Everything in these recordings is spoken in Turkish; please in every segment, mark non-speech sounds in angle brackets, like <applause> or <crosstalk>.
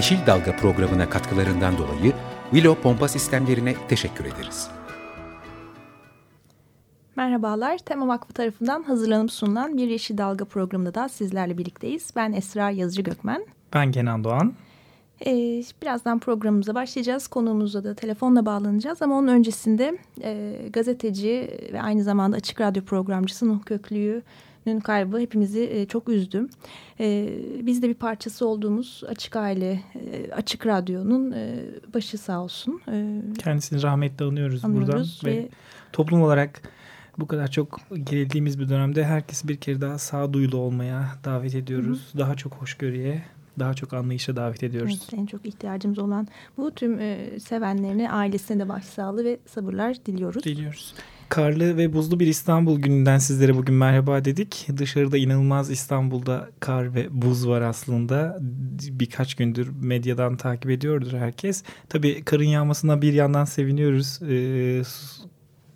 Yeşil Dalga programına katkılarından dolayı Willow Pompa Sistemlerine teşekkür ederiz. Merhabalar, Tema Vakfı tarafından hazırlanıp sunulan Bir Yeşil Dalga programında da sizlerle birlikteyiz. Ben Esra Yazıcı Gökmen. Ben Kenan Doğan. Ee, birazdan programımıza başlayacağız. Konuğumuzla da telefonla bağlanacağız. Ama onun öncesinde e, gazeteci ve aynı zamanda Açık Radyo programcısı Nuh Köklü'yü kaybı hepimizi e, çok üzdü. E, biz de bir parçası olduğumuz Açık Aile, e, Açık Radyo'nun başı sağ olsun. Kendisini rahmetle anıyoruz, anıyoruz buradan. Ve, ve toplum olarak bu kadar çok gerildiğimiz bir dönemde herkesi bir kere daha sağduyulu olmaya davet ediyoruz. Hı. Daha çok hoşgörüye, daha çok anlayışa davet ediyoruz. Evet, en çok ihtiyacımız olan bu tüm e, sevenlerine, ailesine de başsağlığı ve sabırlar diliyoruz. Diliyoruz. Karlı ve buzlu bir İstanbul gününden sizlere bugün merhaba dedik. Dışarıda inanılmaz İstanbul'da kar ve buz var aslında. Birkaç gündür medyadan takip ediyordur herkes. Tabii karın yağmasına bir yandan seviniyoruz. Ee,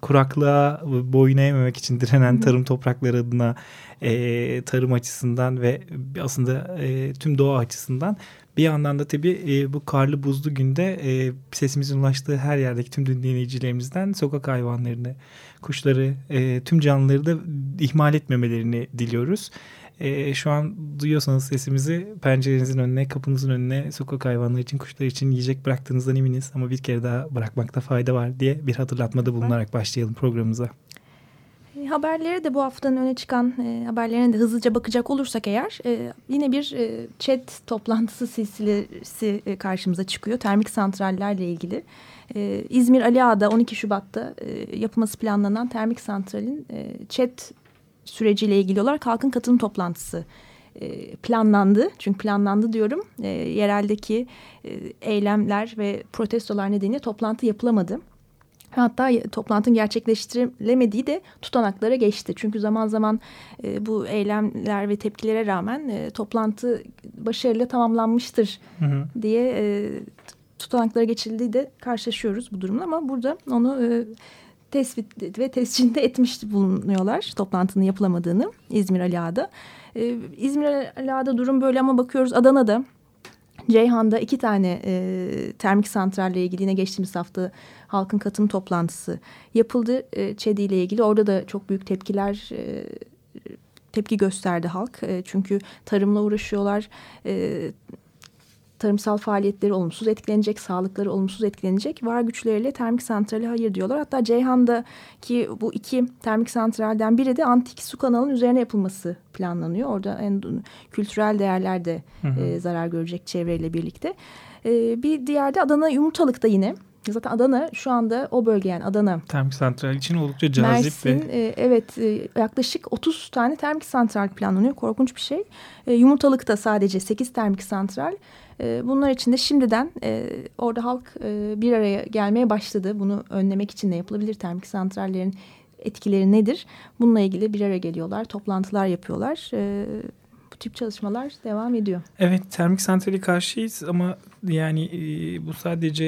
kuraklığa boyun eğmemek için direnen tarım toprakları adına e, tarım açısından ve aslında e, tüm doğa açısından bir yandan da tabii e, bu karlı buzlu günde e, sesimizin ulaştığı her yerdeki tüm dinleyicilerimizden sokak hayvanlarını, kuşları, e, tüm canlıları da ihmal etmemelerini diliyoruz. E, şu an duyuyorsanız sesimizi pencerenizin önüne, kapınızın önüne sokak hayvanları için, kuşlar için yiyecek bıraktığınızdan eminiz. Ama bir kere daha bırakmakta fayda var diye bir hatırlatmada bulunarak başlayalım programımıza. Haberlere de bu haftanın öne çıkan e, haberlerine de hızlıca bakacak olursak eğer e, yine bir e, chat toplantısı silsilesi e, karşımıza çıkıyor. Termik santrallerle ilgili. E, İzmir Ali Ağa'da 12 Şubat'ta e, yapılması planlanan termik santralin e, chat süreciyle ilgili olarak halkın katılım toplantısı e, planlandı. Çünkü planlandı diyorum. E, yereldeki e, eylemler ve protestolar nedeniyle toplantı yapılamadı. Hatta toplantının gerçekleştirilemediği de tutanaklara geçti. Çünkü zaman zaman e, bu eylemler ve tepkilere rağmen e, toplantı başarıyla tamamlanmıştır hı hı. diye e, tutanaklara geçildiği de karşılaşıyoruz bu durumla. Ama burada onu e, tespit ve tescilde etmiş bulunuyorlar toplantının yapılamadığını İzmir Ali Ağa'da. Ee, İzmir Ali Ağa'da durum böyle ama bakıyoruz Adana'da Ceyhan'da iki tane e, termik santralle ilgili yine geçtiğimiz hafta halkın katılım toplantısı yapıldı e, ÇEDİ ile ilgili. Orada da çok büyük tepkiler e, tepki gösterdi halk. E, çünkü tarımla uğraşıyorlar. E, tarımsal faaliyetleri olumsuz etkilenecek, sağlıkları olumsuz etkilenecek. Var güçleriyle termik santrale hayır diyorlar. Hatta Ceyhan'daki bu iki termik santralden biri de antik su kanalının üzerine yapılması planlanıyor. Orada en kültürel değerler de hı hı. E, zarar görecek çevreyle birlikte. E, bir diğerde Adana Yumurtalık'ta yine Zaten Adana şu anda o bölge yani Adana. Termik santral için oldukça cazip. Mersin, ve... e, evet e, yaklaşık 30 tane termik santral planlanıyor. Korkunç bir şey. E, Yumurtalık'ta sadece 8 termik santral. E, bunlar için de şimdiden e, orada halk e, bir araya gelmeye başladı. Bunu önlemek için ne yapılabilir? Termik santrallerin etkileri nedir? Bununla ilgili bir araya geliyorlar, toplantılar yapıyorlar. E, bu tip çalışmalar devam ediyor. Evet, termik santrali karşıyız ama yani e, bu sadece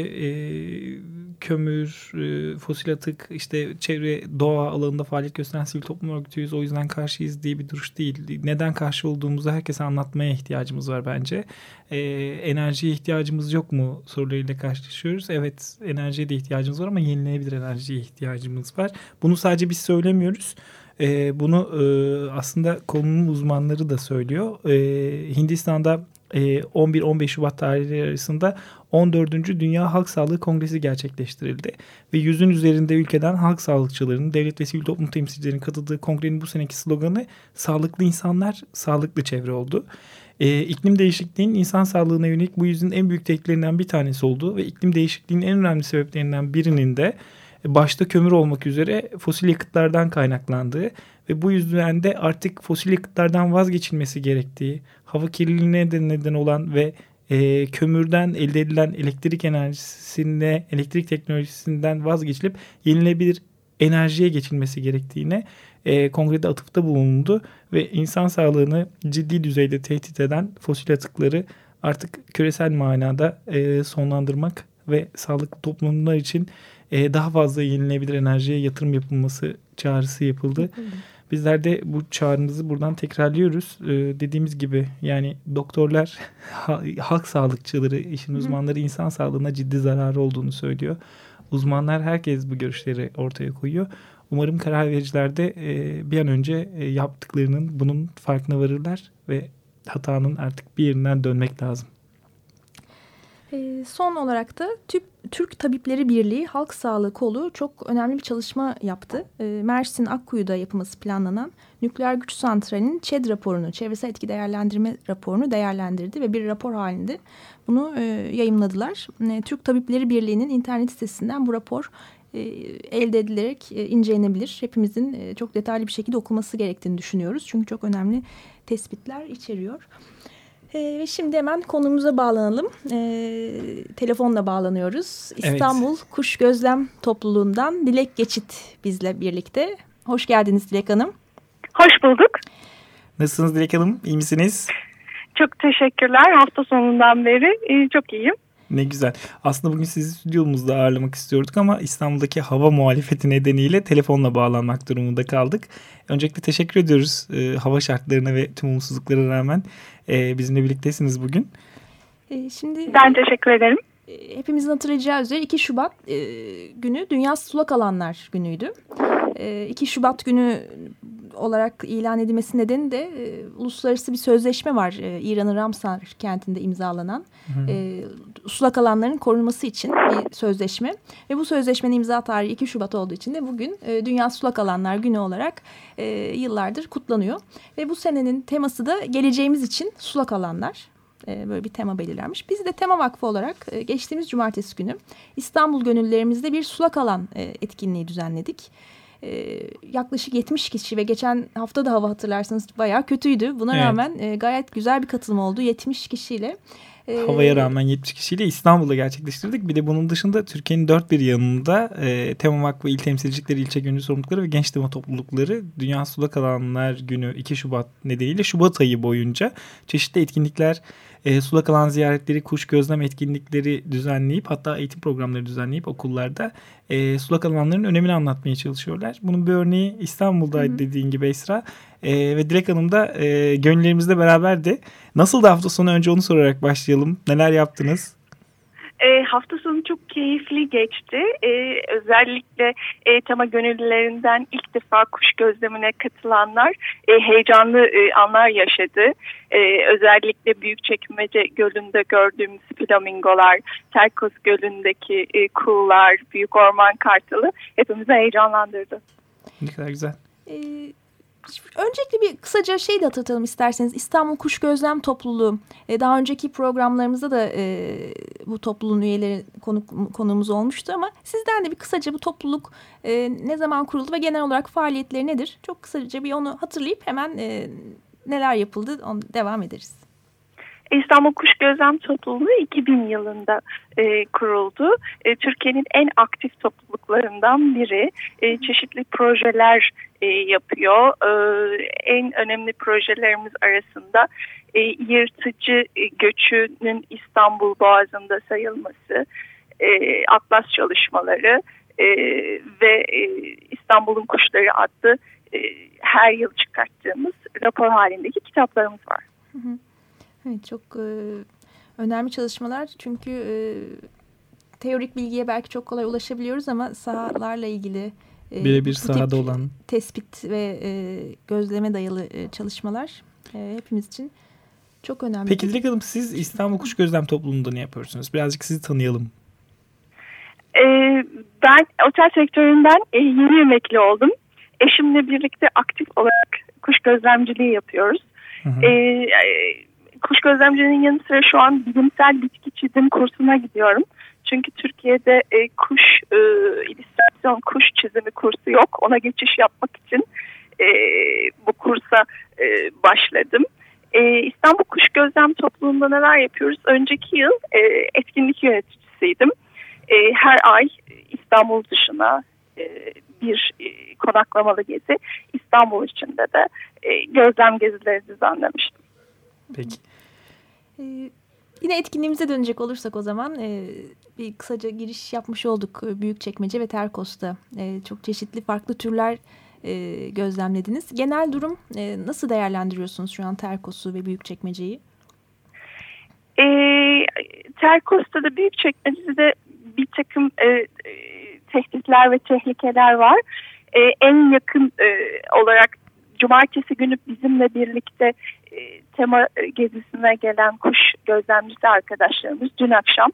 kömür, e, fosil atık, işte çevre doğa alanında faaliyet gösteren sivil toplum örgütüyüz. O yüzden karşıyız diye bir duruş değil. Neden karşı olduğumuzu herkese anlatmaya ihtiyacımız var bence. E, enerjiye ihtiyacımız yok mu sorularıyla karşılaşıyoruz. Evet enerjiye de ihtiyacımız var ama yenilenebilir enerjiye ihtiyacımız var. Bunu sadece biz söylemiyoruz. E, bunu e, aslında konunun uzmanları da söylüyor. E, Hindistan'da 11-15 e, Şubat tarihleri arasında 14. Dünya Halk Sağlığı Kongresi gerçekleştirildi. Ve yüzün üzerinde ülkeden halk sağlıkçılarının, devlet ve sivil toplum temsilcilerinin katıldığı kongrenin bu seneki sloganı sağlıklı insanlar, sağlıklı çevre oldu. Ee, iklim değişikliğinin insan sağlığına yönelik bu yüzün en büyük tehditlerinden bir tanesi oldu ve iklim değişikliğinin en önemli sebeplerinden birinin de başta kömür olmak üzere fosil yakıtlardan kaynaklandığı ve bu yüzden de artık fosil yakıtlardan vazgeçilmesi gerektiği, hava kirliliğine de neden olan ve e, kömürden elde edilen elektrik enerjisine, elektrik teknolojisinden vazgeçilip yenilebilir enerjiye geçilmesi gerektiğine e, kongrede atıfta bulundu ve insan sağlığını ciddi düzeyde tehdit eden fosil atıkları artık küresel manada e, sonlandırmak ve sağlıklı toplumlar için e, daha fazla yenilebilir enerjiye yatırım yapılması çağrısı yapıldı. Yapıldı. Bizler de bu çağrımızı buradan tekrarlıyoruz. Ee, dediğimiz gibi yani doktorlar, <laughs> halk sağlıkçıları, işin uzmanları insan sağlığına ciddi zararı olduğunu söylüyor. Uzmanlar herkes bu görüşleri ortaya koyuyor. Umarım karar vericiler de e, bir an önce e, yaptıklarının bunun farkına varırlar ve hatanın artık bir yerinden dönmek lazım. E, son olarak da Türk Tabipleri Birliği Halk Sağlığı Kolu çok önemli bir çalışma yaptı. E, Mersin Akkuyu'da yapılması planlanan nükleer güç santralinin ÇED raporunu, çevresel etki değerlendirme raporunu değerlendirdi ve bir rapor halinde bunu e, yayımladılar. E, Türk Tabipleri Birliği'nin internet sitesinden bu rapor e, elde edilerek e, incelenebilir. Hepimizin e, çok detaylı bir şekilde okuması gerektiğini düşünüyoruz. Çünkü çok önemli tespitler içeriyor. E, ve şimdi hemen konumuza bağlanalım. E, telefonla bağlanıyoruz. İstanbul evet. Kuş Gözlem Topluluğundan Dilek Geçit bizle birlikte. Hoş geldiniz Dilek Hanım. Hoş bulduk. Nasılsınız Dilek Hanım? İyi misiniz? Çok teşekkürler. Hafta sonundan beri çok iyiyim. Ne güzel. Aslında bugün sizi stüdyomuzda ağırlamak istiyorduk ama İstanbul'daki hava muhalefeti nedeniyle telefonla bağlanmak durumunda kaldık. Öncelikle teşekkür ediyoruz e, hava şartlarına ve tüm umutsuzluklara rağmen e, bizimle birliktesiniz bugün. E, şimdi Ben teşekkür ederim. E, hepimizin hatırlayacağı üzere 2 Şubat e, günü Dünya Sulak Alanlar günüydü. E, 2 Şubat günü olarak ilan edilmesi nedeni de e, uluslararası bir sözleşme var. E, İran'ın Ramsar kentinde imzalanan e, sulak alanların korunması için bir sözleşme. Ve bu sözleşmenin imza tarihi 2 Şubat olduğu için de bugün e, Dünya Sulak Alanlar Günü olarak e, yıllardır kutlanıyor. Ve bu senenin teması da geleceğimiz için sulak alanlar e, böyle bir tema belirlenmiş. Biz de Tema Vakfı olarak e, geçtiğimiz cumartesi günü İstanbul Gönüllerimizde bir sulak alan e, etkinliği düzenledik e, yaklaşık 70 kişi ve geçen hafta da hava hatırlarsanız bayağı kötüydü. Buna evet. rağmen e, gayet güzel bir katılım oldu 70 kişiyle. E, Havaya rağmen 70 kişiyle İstanbul'da gerçekleştirdik. Bir de bunun dışında Türkiye'nin dört bir yanında e, Tema Vakfı il temsilcilikleri, ilçe gönüllü sorumlulukları ve genç tema toplulukları Dünya Sulak Alanlar Günü 2 Şubat nedeniyle Şubat ayı boyunca çeşitli etkinlikler e, sulak alan ziyaretleri, kuş gözlem etkinlikleri düzenleyip hatta eğitim programları düzenleyip okullarda e, sulak alanların önemini anlatmaya çalışıyorlar. Bunun bir örneği İstanbul'daydı Hı-hı. dediğin gibi Esra. E, ve Dilek Hanım da e, gönüllerimizle beraberdi. Nasıl da hafta sonu önce onu sorarak başlayalım. Neler yaptınız? E, hafta sonu çok keyifli geçti. E, özellikle e, tema gönüllülerinden ilk defa kuş gözlemine katılanlar e, heyecanlı e, anlar yaşadı. E, özellikle Büyükçekmece Gölü'nde gördüğümüz flamingolar, Terkos Gölü'ndeki e, kuğular, Büyük Orman Kartalı hepimizi heyecanlandırdı. Ne kadar güzel. Ee, Öncelikle bir kısaca şey de hatırlatalım isterseniz. İstanbul Kuş Gözlem Topluluğu. E, daha önceki programlarımızda da e, bu topluluğun üyeleri konu, konuğumuz olmuştu ama sizden de bir kısaca bu topluluk e, ne zaman kuruldu ve genel olarak faaliyetleri nedir? Çok kısaca bir onu hatırlayıp hemen neler yapıldı onu devam ederiz. İstanbul Kuş Gözlem Topluluğu 2000 yılında e, kuruldu. E, Türkiye'nin en aktif topluluklarından biri. E, çeşitli projeler e, yapıyor. E, en önemli projelerimiz arasında e, yırtıcı e, göçünün İstanbul Boğazı'nda sayılması, e, Atlas çalışmaları e, ve e, İstanbul'un Kuşları adlı e, her yıl çıkarttığımız rapor halindeki kitaplarımız var. Hı hı. Evet çok e, önemli çalışmalar çünkü e, teorik bilgiye belki çok kolay ulaşabiliyoruz ama sahalarla ilgili e, birebir sahada olan tespit ve e, gözleme dayalı e, çalışmalar e, hepimiz için çok önemli. Peki Dilek Hanım siz İstanbul Kuş Gözlem Topluluğu'nda ne yapıyorsunuz? Birazcık sizi tanıyalım. Ee, ben otel sektöründen e, yeni emekli oldum. Eşimle birlikte aktif olarak kuş gözlemciliği yapıyoruz. Hı hı. Ee, kuş gözlemcinin yanı sıra şu an bilimsel bitki çizim kursuna gidiyorum. Çünkü Türkiye'de e, kuş e, illüstrasyon, kuş çizimi kursu yok. Ona geçiş yapmak için e, bu kursa e, başladım. E, İstanbul Kuş Gözlem Topluluğu'nda neler yapıyoruz? Önceki yıl e, etkinlik yöneticisiydim. E, her ay İstanbul dışına e, bir e, konaklamalı gezi İstanbul içinde de e, gözlem gezileri düzenlemiştim. Peki. Ee, yine etkinliğimize dönecek olursak o zaman e, bir kısaca giriş yapmış olduk Büyükçekmece ve Terkos'ta. E, çok çeşitli farklı türler e, gözlemlediniz. Genel durum e, nasıl değerlendiriyorsunuz şu an Terkos'u ve Büyükçekmece'yi? E, Terkos'ta da Büyükçekmece'de bir takım e, e, tehditler ve tehlikeler var. E, en yakın e, olarak cumartesi günü bizimle birlikte e, tema gezisine gelen kuş gözlemcisi arkadaşlarımız dün akşam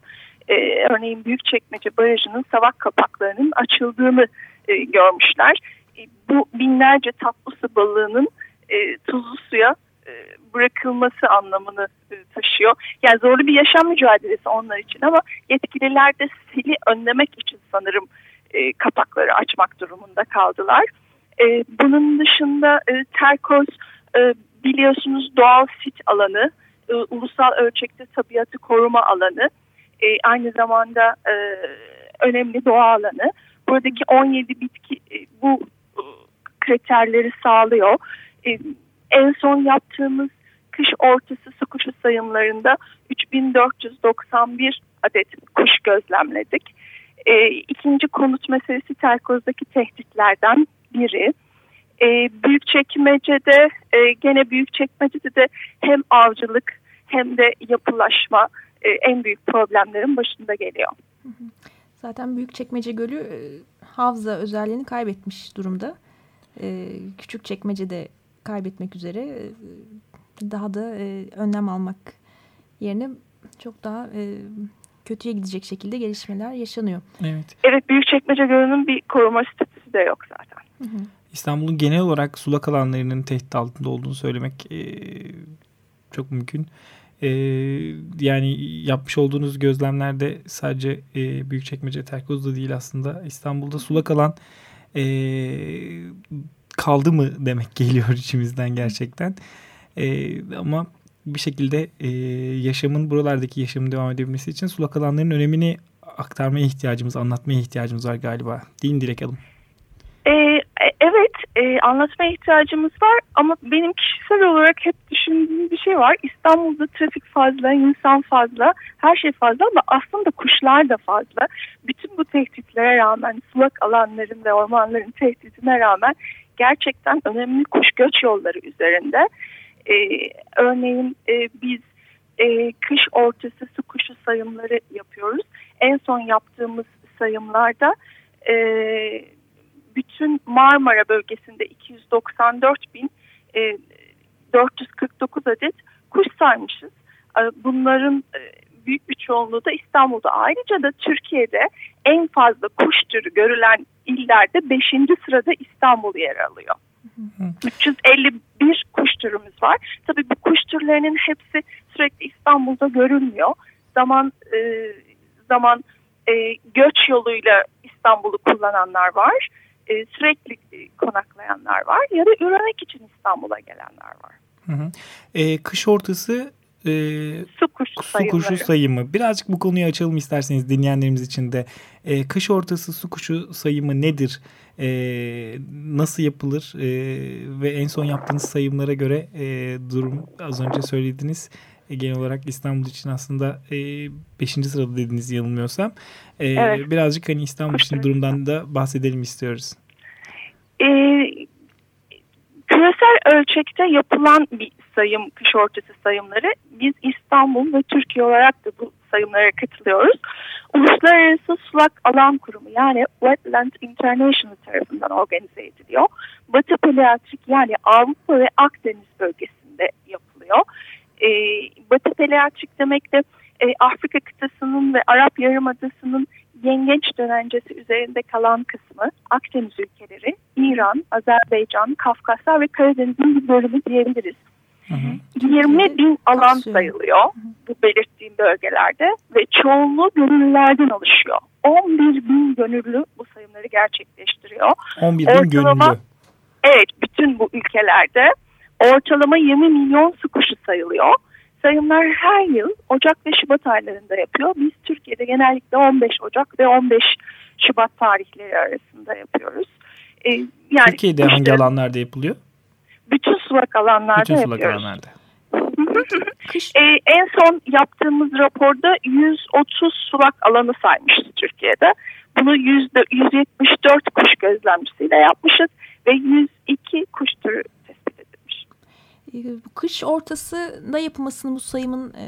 e, örneğin Büyükçekmece Barajı'nın savak kapaklarının açıldığını e, görmüşler. E, bu binlerce tatlı su balığının e, tuzlu suya e, bırakılması anlamını e, taşıyor. Yani zorlu bir yaşam mücadelesi onlar için ama yetkililer de seli önlemek için sanırım e, kapakları açmak durumunda kaldılar. E, bunun dışında e, Terkoz e, biliyorsunuz doğal sit alanı, e, ulusal ölçekte tabiatı koruma alanı, e, aynı zamanda e, önemli doğa alanı. Buradaki 17 bitki e, bu e, kriterleri sağlıyor. E, en son yaptığımız kış ortası su kuşu sayımlarında 3491 adet kuş gözlemledik. E, ikinci konut meselesi Terkoz'daki tehditlerden biri. E, Büyükçekmece'de e, gene Büyükçekmece'de de hem avcılık hem de yapılaşma e, en büyük problemlerin başında geliyor. Zaten Büyükçekmece Gölü e, havza özelliğini kaybetmiş durumda. E, Küçükçekmece'de kaybetmek üzere e, daha da e, önlem almak yerine çok daha e, kötüye gidecek şekilde gelişmeler yaşanıyor. Evet. Evet Büyükçekmece Gölü'nün bir koruma statüsü de yok zaten. İstanbul'un genel olarak sulak alanlarının tehdit altında olduğunu söylemek e, çok mümkün. E, yani yapmış olduğunuz gözlemlerde sadece e, Büyükçekmece, Terkoz'da değil aslında İstanbul'da sulak alan e, kaldı mı demek <laughs> geliyor içimizden gerçekten. E, ama bir şekilde e, yaşamın buralardaki yaşamın devam edebilmesi için sulak alanların önemini aktarmaya ihtiyacımız, anlatmaya ihtiyacımız var galiba. Değil mi Dilek Hanım? Evet, e, anlatmaya ihtiyacımız var ama benim kişisel olarak hep düşündüğüm bir şey var. İstanbul'da trafik fazla, insan fazla, her şey fazla ama aslında kuşlar da fazla. Bütün bu tehditlere rağmen, sulak alanların ve ormanların tehditine rağmen gerçekten önemli kuş göç yolları üzerinde. Ee, örneğin e, biz e, kış ortası su kuşu sayımları yapıyoruz. En son yaptığımız sayımlarda e, bütün Marmara bölgesinde 294 bin e, 449 adet kuş saymışız. E, bunların e, büyük bir çoğunluğu da İstanbul'da. Ayrıca da Türkiye'de en fazla kuş türü görülen illerde 5. sırada İstanbul yer alıyor. 351 kuş türümüz var. Tabii bu kuş türlerinin hepsi sürekli İstanbul'da görülmüyor. Zaman e, zaman e, göç yoluyla İstanbul'u kullananlar var. E, sürekli konaklayanlar var ya da üremek için İstanbul'a gelenler var. Hı hı. E, kış ortası e, su kuşu, su kuşu sayımı. Birazcık bu konuyu açalım isterseniz dinleyenlerimiz için de. E, kış ortası su kuşu sayımı nedir? E, nasıl yapılır? E, ve en son yaptığınız sayımlara göre e, durum az önce söylediğiniz e, genel olarak İstanbul için aslında 5. E, sırada dediniz yanılmıyorsam. E, evet. Birazcık hani İstanbul için durumdan da bahsedelim istiyoruz. E, küresel ölçekte yapılan bir sayım, kış ortası sayımları. Biz İstanbul ve Türkiye olarak da bu sayımlara katılıyoruz. Uluslararası Sulak Alan Kurumu yani Wetland International tarafından organize ediliyor. Batı Palearktik yani Avrupa ve Akdeniz bölgesinde yapılıyor. Ee, Batı Palearktik demek de e, Afrika kıtasının ve Arap Yarımadası'nın yengeç dönencesi üzerinde kalan kısmı Akdeniz ülkeleri, İran, Azerbaycan, Kafkasya ve Karadeniz'in bir bölümü diyebiliriz. Hı hı. 20 bin alan sayılıyor bu belirttiğim bölgelerde ve çoğunluğu gönüllülerden oluşuyor. 11 bin gönüllü bu sayımları gerçekleştiriyor. 11 bin Ortalama, gönüllü. Evet bütün bu ülkelerde ortalama 20 milyon su kuşu sayılıyor. Sayımlar her yıl Ocak ve Şubat aylarında yapıyor. Biz Türkiye'de genellikle 15 Ocak ve 15 Şubat tarihleri arasında yapıyoruz. Ee, yani Türkiye'de işte, hangi alanlarda yapılıyor? Bütün sulak alanlarda bütün sulak yapıyoruz. alanlarda. <laughs> ee, en son yaptığımız raporda 130 sulak alanı saymışız Türkiye'de. Bunu yüzde 174 kuş gözlemcisiyle yapmışız ve 102 kuş türü kış ortasında yapılmasının bu sayımın e,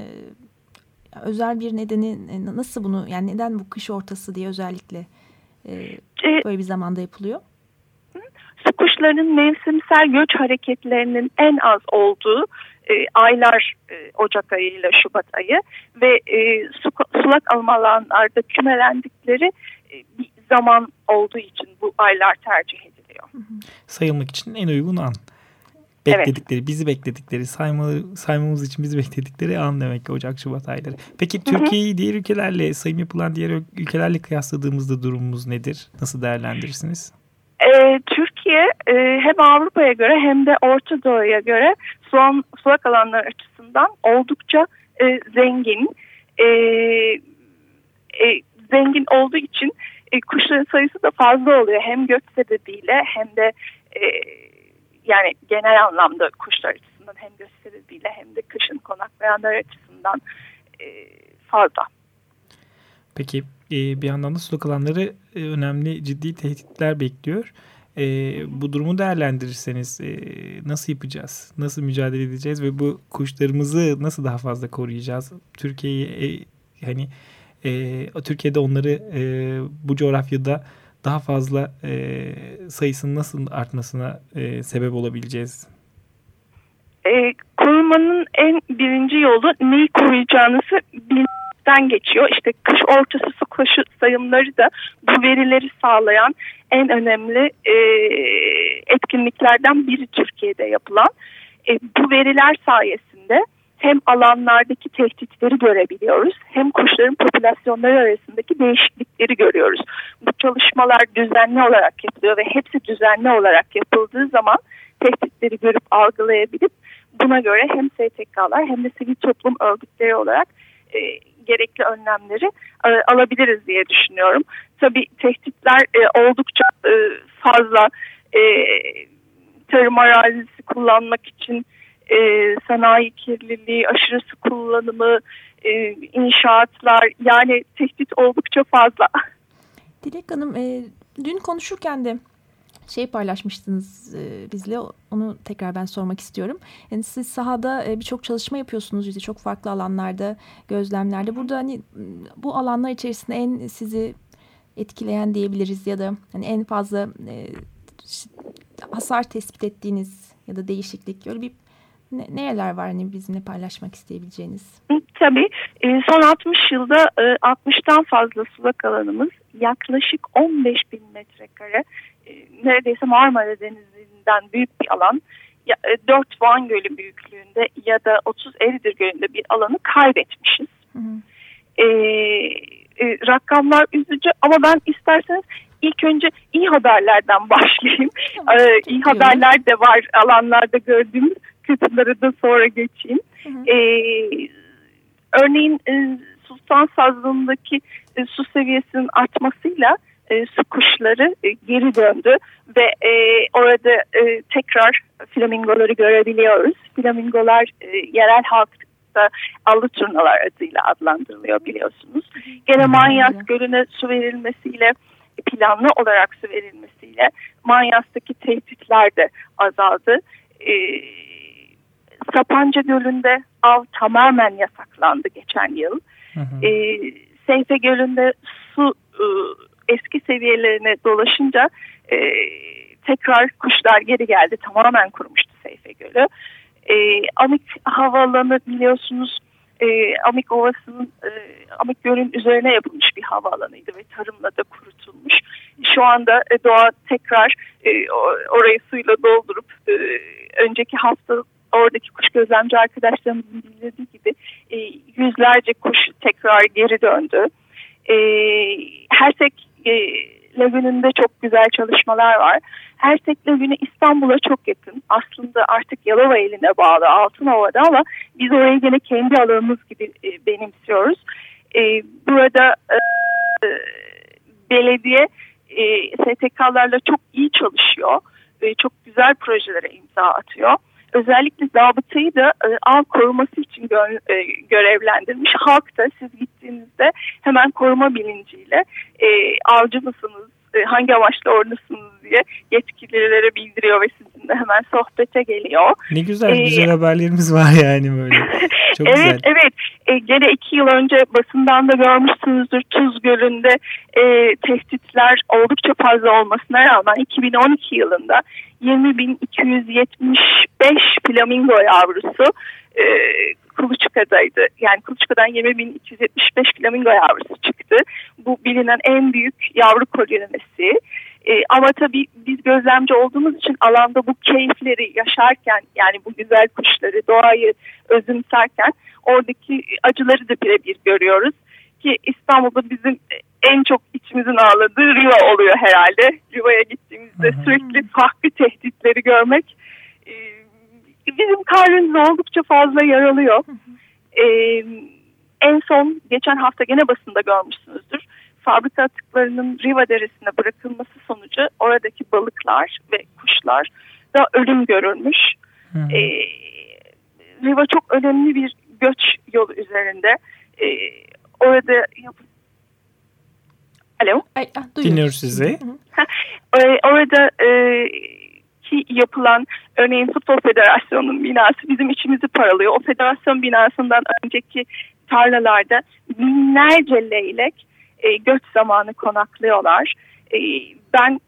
özel bir nedeni e, nasıl bunu yani neden bu kış ortası diye özellikle e, e böyle bir zamanda yapılıyor? Su kuşlarının mevsimsel göç hareketlerinin en az olduğu e, aylar e, Ocak ayı ile Şubat ayı ve e, su, sulak alanlarda kümelendikleri e, bir zaman olduğu için bu aylar tercih ediliyor. Sayılmak için en uygun an. Bekledikleri, evet. bizi bekledikleri, sayma, saymamız için bizi bekledikleri an demek ki Ocak, Şubat ayları. Peki Türkiye'yi diğer ülkelerle, sayım yapılan diğer ülkelerle kıyasladığımızda durumumuz nedir? Nasıl değerlendirirsiniz? Ee, Türkiye e, hem Avrupa'ya göre hem de Orta Doğu'ya göre son sulak alanlar açısından oldukça e, zengin. E, e, zengin olduğu için e, kuşların sayısı da fazla oluyor. Hem göç sebebiyle hem de e, yani genel anlamda kuşlar açısından hem göç hem de kışın konaklayanlar açısından e, fazla. Peki e, bir yandan da sulak alanları e, önemli ciddi tehditler bekliyor. E, bu durumu değerlendirirseniz e, nasıl yapacağız? Nasıl mücadele edeceğiz ve bu kuşlarımızı nasıl daha fazla koruyacağız? Türkiye'yi e, hani e, Türkiye'de onları e, bu coğrafyada daha fazla e, sayısının nasıl artmasına e, sebep olabileceğiz? E, korumanın en birinci yolu neyi koruyacağınızı bilmekten geçiyor. İşte kış ortası su koşu sayımları da bu verileri sağlayan en önemli e, etkinliklerden biri Türkiye'de yapılan. E, bu veriler sayesinde hem alanlardaki tehditleri görebiliyoruz hem kuşların popülasyonları arasındaki değişiklikleri görüyoruz. Çalışmalar düzenli olarak yapılıyor ve hepsi düzenli olarak yapıldığı zaman tehditleri görüp algılayabilip buna göre hem STK'lar hem de sivil toplum örgütleri olarak e, gerekli önlemleri e, alabiliriz diye düşünüyorum. Tabii tehditler e, oldukça e, fazla e, tarım arazisi kullanmak için e, sanayi kirliliği, aşırı su kullanımı, e, inşaatlar yani tehdit oldukça fazla. <laughs> Dilek Hanım e, dün konuşurken de şey paylaşmıştınız e, bizle onu tekrar ben sormak istiyorum. Yani siz sahada e, birçok çalışma yapıyorsunuz işte çok farklı alanlarda gözlemlerde. Burada hani bu alanlar içerisinde en sizi etkileyen diyebiliriz ya da hani en fazla e, hasar tespit ettiğiniz ya da değişiklik öyle bir ne, nereler var hani bizimle paylaşmak isteyebileceğiniz? Tabii. E, son 60 yılda e, 60'tan fazla sulak alanımız yaklaşık 15 bin metrekare e, neredeyse Marmara Denizi'nden büyük bir alan ya, e, 4 Van Gölü büyüklüğünde ya da 30 Eridir Gölü'nde bir alanı kaybetmişiz. Hı hı. E, e, rakamlar üzücü ama ben isterseniz ilk önce iyi haberlerden <laughs> başlayayım. Tamam, ee, iyi haberler de var alanlarda gördüğümüz kötüleri de sonra geçeyim. Hı hı. Ee, örneğin e, Sultan Sazlığı'ndaki e, su seviyesinin artmasıyla e, su kuşları e, geri döndü ve e, orada e, tekrar flamingoları görebiliyoruz. Flamingolar e, yerel halkta allı turnalar adıyla adlandırılıyor biliyorsunuz. Gene Manyas Gölü'ne su verilmesiyle planlı olarak su verilmesiyle Manyas'taki tehditler de azaldı. E, Sapanca Gölü'nde av tamamen yasaklandı geçen yıl. Hı hı. E, Seyfe Gölü'nde su e, eski seviyelerine dolaşınca e, tekrar kuşlar geri geldi. Tamamen kurumuştu Seyfe Gölü. E, Amik Havaalanı biliyorsunuz e, Amik Ovası'nın e, Amik Gölü'nün üzerine yapılmış bir havaalanıydı ve tarımla da kurutulmuş. Şu anda e, doğa tekrar e, orayı suyla doldurup e, önceki hafta oradaki kuş gözlemci arkadaşlarımızın bildirdiği gibi e, yüzlerce kuş tekrar geri döndü. E, Hersek e, Lagünü'nde çok güzel çalışmalar var. Hersek Lagünü İstanbul'a çok yakın. Aslında artık Yalova eline bağlı Altınova'da ama biz orayı gene kendi alanımız gibi e, benimsiyoruz. E, burada e, belediye e, STK'larla çok iyi çalışıyor. E, çok güzel projelere imza atıyor. Özellikle zabıtayı da e, av koruması için gö e, görevlendirmiş. Halk da siz gittiğinizde hemen koruma bilinciyle e, avcı mısınız, hangi amaçla oradasınız diye yetkililere bildiriyor ve sizinle hemen sohbete geliyor. Ne güzel ee, güzel haberlerimiz var yani böyle. <laughs> Çok evet güzel. evet e, gene iki yıl önce basından da görmüşsünüzdür Tuz Gölü'nde e, tehditler oldukça fazla olmasına rağmen 2012 yılında 20.275 flamingo yavrusu e, Kuluçka'daydı. Yani Kuluçka'dan 20.275 flamingo yavrusu çıktı. Bu bilinen en büyük yavru kolonisi. E, ama tabii biz gözlemci olduğumuz için alanda bu keyifleri yaşarken yani bu güzel kuşları, doğayı özümserken oradaki acıları da birebir görüyoruz. Ki İstanbul'da bizim en çok içimizin ağladığı Riva oluyor herhalde. Riva'ya gittiğimizde hı hı. sürekli farklı tehditleri görmek e, bizim kalbimizi oldukça fazla yaralıyor. Hı hı. E, en son geçen hafta gene basında görmüşsünüzdür. Fabrika atıklarının Riva Deresi'ne bırakılması sonucu oradaki balıklar ve kuşlar da ölüm görülmüş. Hı hı. E, Riva çok önemli bir göç yolu üzerinde. E, orada yap Alo. Ay, ah, Dinliyoruz sizi. Ee, orada e, ki yapılan örneğin Futbol Federasyonu'nun binası bizim içimizi paralıyor. O federasyon binasından önceki tarlalarda binlerce leylek e, göç zamanı konaklıyorlar. E, ben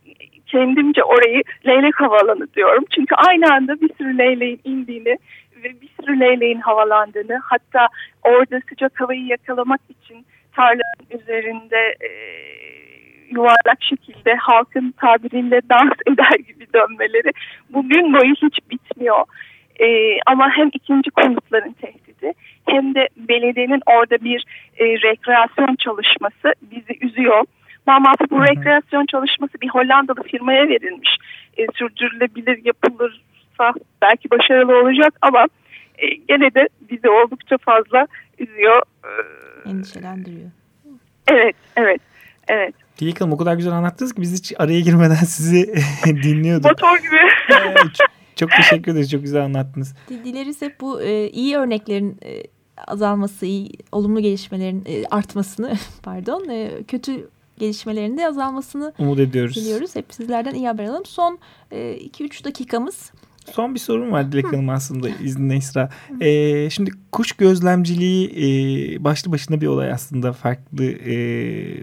kendimce orayı leylek havaalanı diyorum. Çünkü aynı anda bir sürü leyleğin indiğini ve bir sürü leyleğin havalandığını hatta orada sıcak havayı yakalamak için tarlanın üzerinde e, yuvarlak şekilde halkın tabiriyle dans <laughs> eder gibi dönmeleri bugün boyu hiç bitmiyor. E, ama hem ikinci konutların tehdidi hem de belediyenin orada bir e, rekreasyon çalışması bizi üzüyor. Maalesef bu rekreasyon çalışması bir Hollandalı firmaya verilmiş. E, sürdürülebilir yapılırsa belki başarılı olacak ama e, gene de bizi oldukça fazla üzüyor. E, Endişelendiriyor. Evet, evet, evet. Dilek Hanım o kadar güzel anlattınız ki biz hiç araya girmeden <laughs> sizi <laughs> dinliyorduk. Motor gibi. çok, çok teşekkür ederiz. Çok güzel anlattınız. Dileriz hep bu e, iyi örneklerin e, azalması, iyi, olumlu gelişmelerin e, artmasını <laughs> pardon, e, kötü gelişmelerin de azalmasını umut ediyoruz. Diliyoruz. Hep sizlerden iyi haber alalım. Son 2-3 e, dakikamız Son bir sorum var Dilek Hanım aslında izninle Esra. Ee, şimdi kuş gözlemciliği e, başlı başına bir olay aslında farklı e,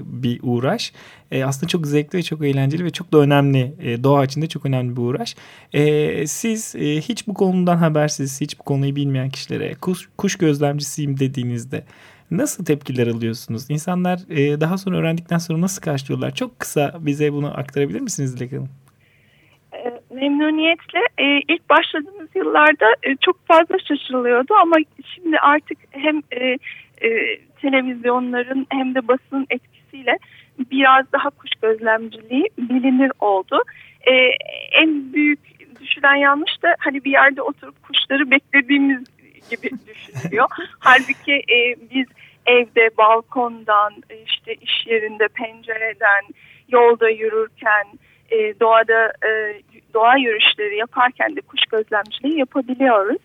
bir uğraş. E, aslında çok zevkli ve çok eğlenceli ve çok da önemli e, doğa içinde çok önemli bir uğraş. E, siz e, hiç bu konudan habersiz, hiç bu konuyu bilmeyen kişilere kuş, kuş gözlemcisiyim dediğinizde nasıl tepkiler alıyorsunuz? İnsanlar e, daha sonra öğrendikten sonra nasıl karşılıyorlar? Çok kısa bize bunu aktarabilir misiniz Dilek Hanım? Memnuniyetle e, ilk başladığımız yıllarda e, çok fazla şaşırılıyordu ama şimdi artık hem e, e, televizyonların hem de basın etkisiyle biraz daha kuş gözlemciliği bilinir oldu. E, en büyük düşülen yanlış da hani bir yerde oturup kuşları beklediğimiz gibi <laughs> düşünülüyor. Halbuki e, biz evde, balkondan, işte iş yerinde, pencereden, yolda yürürken, e, doğada e, doğa yürüyüşleri yaparken de kuş gözlemciliği yapabiliyoruz.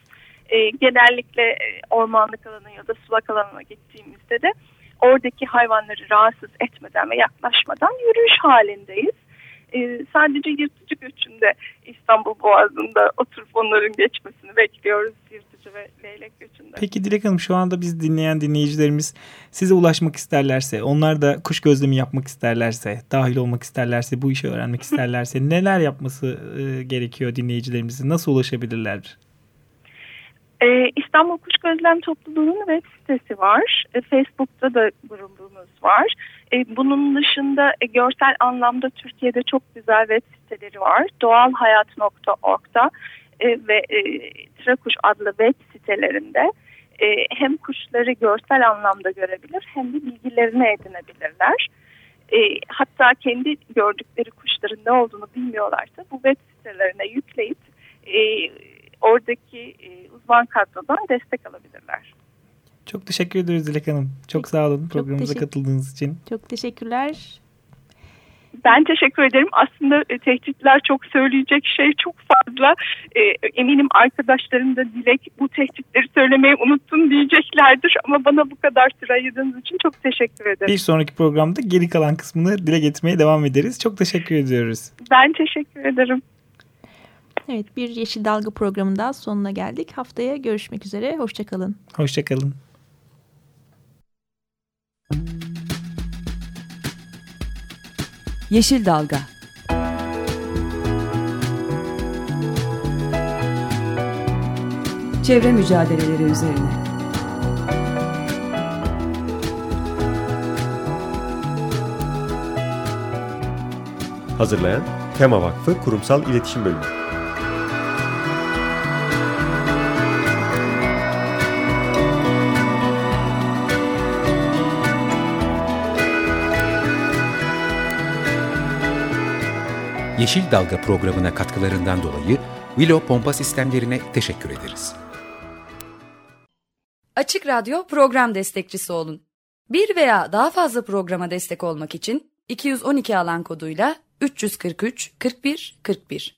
E, genellikle ormanlık alana ya da sulak alana gittiğimizde de oradaki hayvanları rahatsız etmeden ve yaklaşmadan yürüyüş halindeyiz. E, sadece yırtıcı göçünde İstanbul Boğazı'nda oturup onların geçmesini bekliyoruz yırtıcı ve leylek göçünde. Peki Dilek Hanım şu anda biz dinleyen dinleyicilerimiz size ulaşmak isterlerse, onlar da kuş gözlemi yapmak isterlerse, dahil olmak isterlerse, bu işi öğrenmek <laughs> isterlerse neler yapması e, gerekiyor dinleyicilerimizin? Nasıl ulaşabilirler? Ee, İstanbul Kuş Gözlem Topluluğu'nun web sitesi var. E, Facebook'ta da grubumuz var. E, bunun dışında e, görsel anlamda Türkiye'de çok güzel web siteleri var. Doğalhayat.org'da e, ve e, Trakuş adlı web sitelerinde e, hem kuşları görsel anlamda görebilir hem de bilgilerini edinebilirler. e, hatta kendi gördükleri kuşların ne olduğunu bilmiyorlarsa bu web sitelerine yükleyip e, oradaki e, uzman kadrodan destek alabilirler. Çok teşekkür ederiz Dilek Hanım. Çok sağ olun programımıza katıldığınız için. Çok teşekkürler. Ben teşekkür ederim. Aslında e, tehditler çok söyleyecek şey çok fazla. E, eminim arkadaşlarım da Dilek bu tehditleri söylemeyi unuttun diyeceklerdir. Ama bana bu kadar süre ayırdığınız için çok teşekkür ederim. Bir sonraki programda geri kalan kısmını dile getirmeye devam ederiz. Çok teşekkür ediyoruz. Ben teşekkür ederim. Evet bir Yeşil Dalga programında sonuna geldik. Haftaya görüşmek üzere. Hoşçakalın. Hoşçakalın. Yeşil Dalga Çevre mücadeleleri üzerine Hazırlayan Tema Vakfı Kurumsal İletişim Bölümü Yeşil Dalga programına katkılarından dolayı Willow Pompa Sistemlerine teşekkür ederiz. Açık Radyo program destekçisi olun. Bir veya daha fazla programa destek olmak için 212 alan koduyla 343 41 41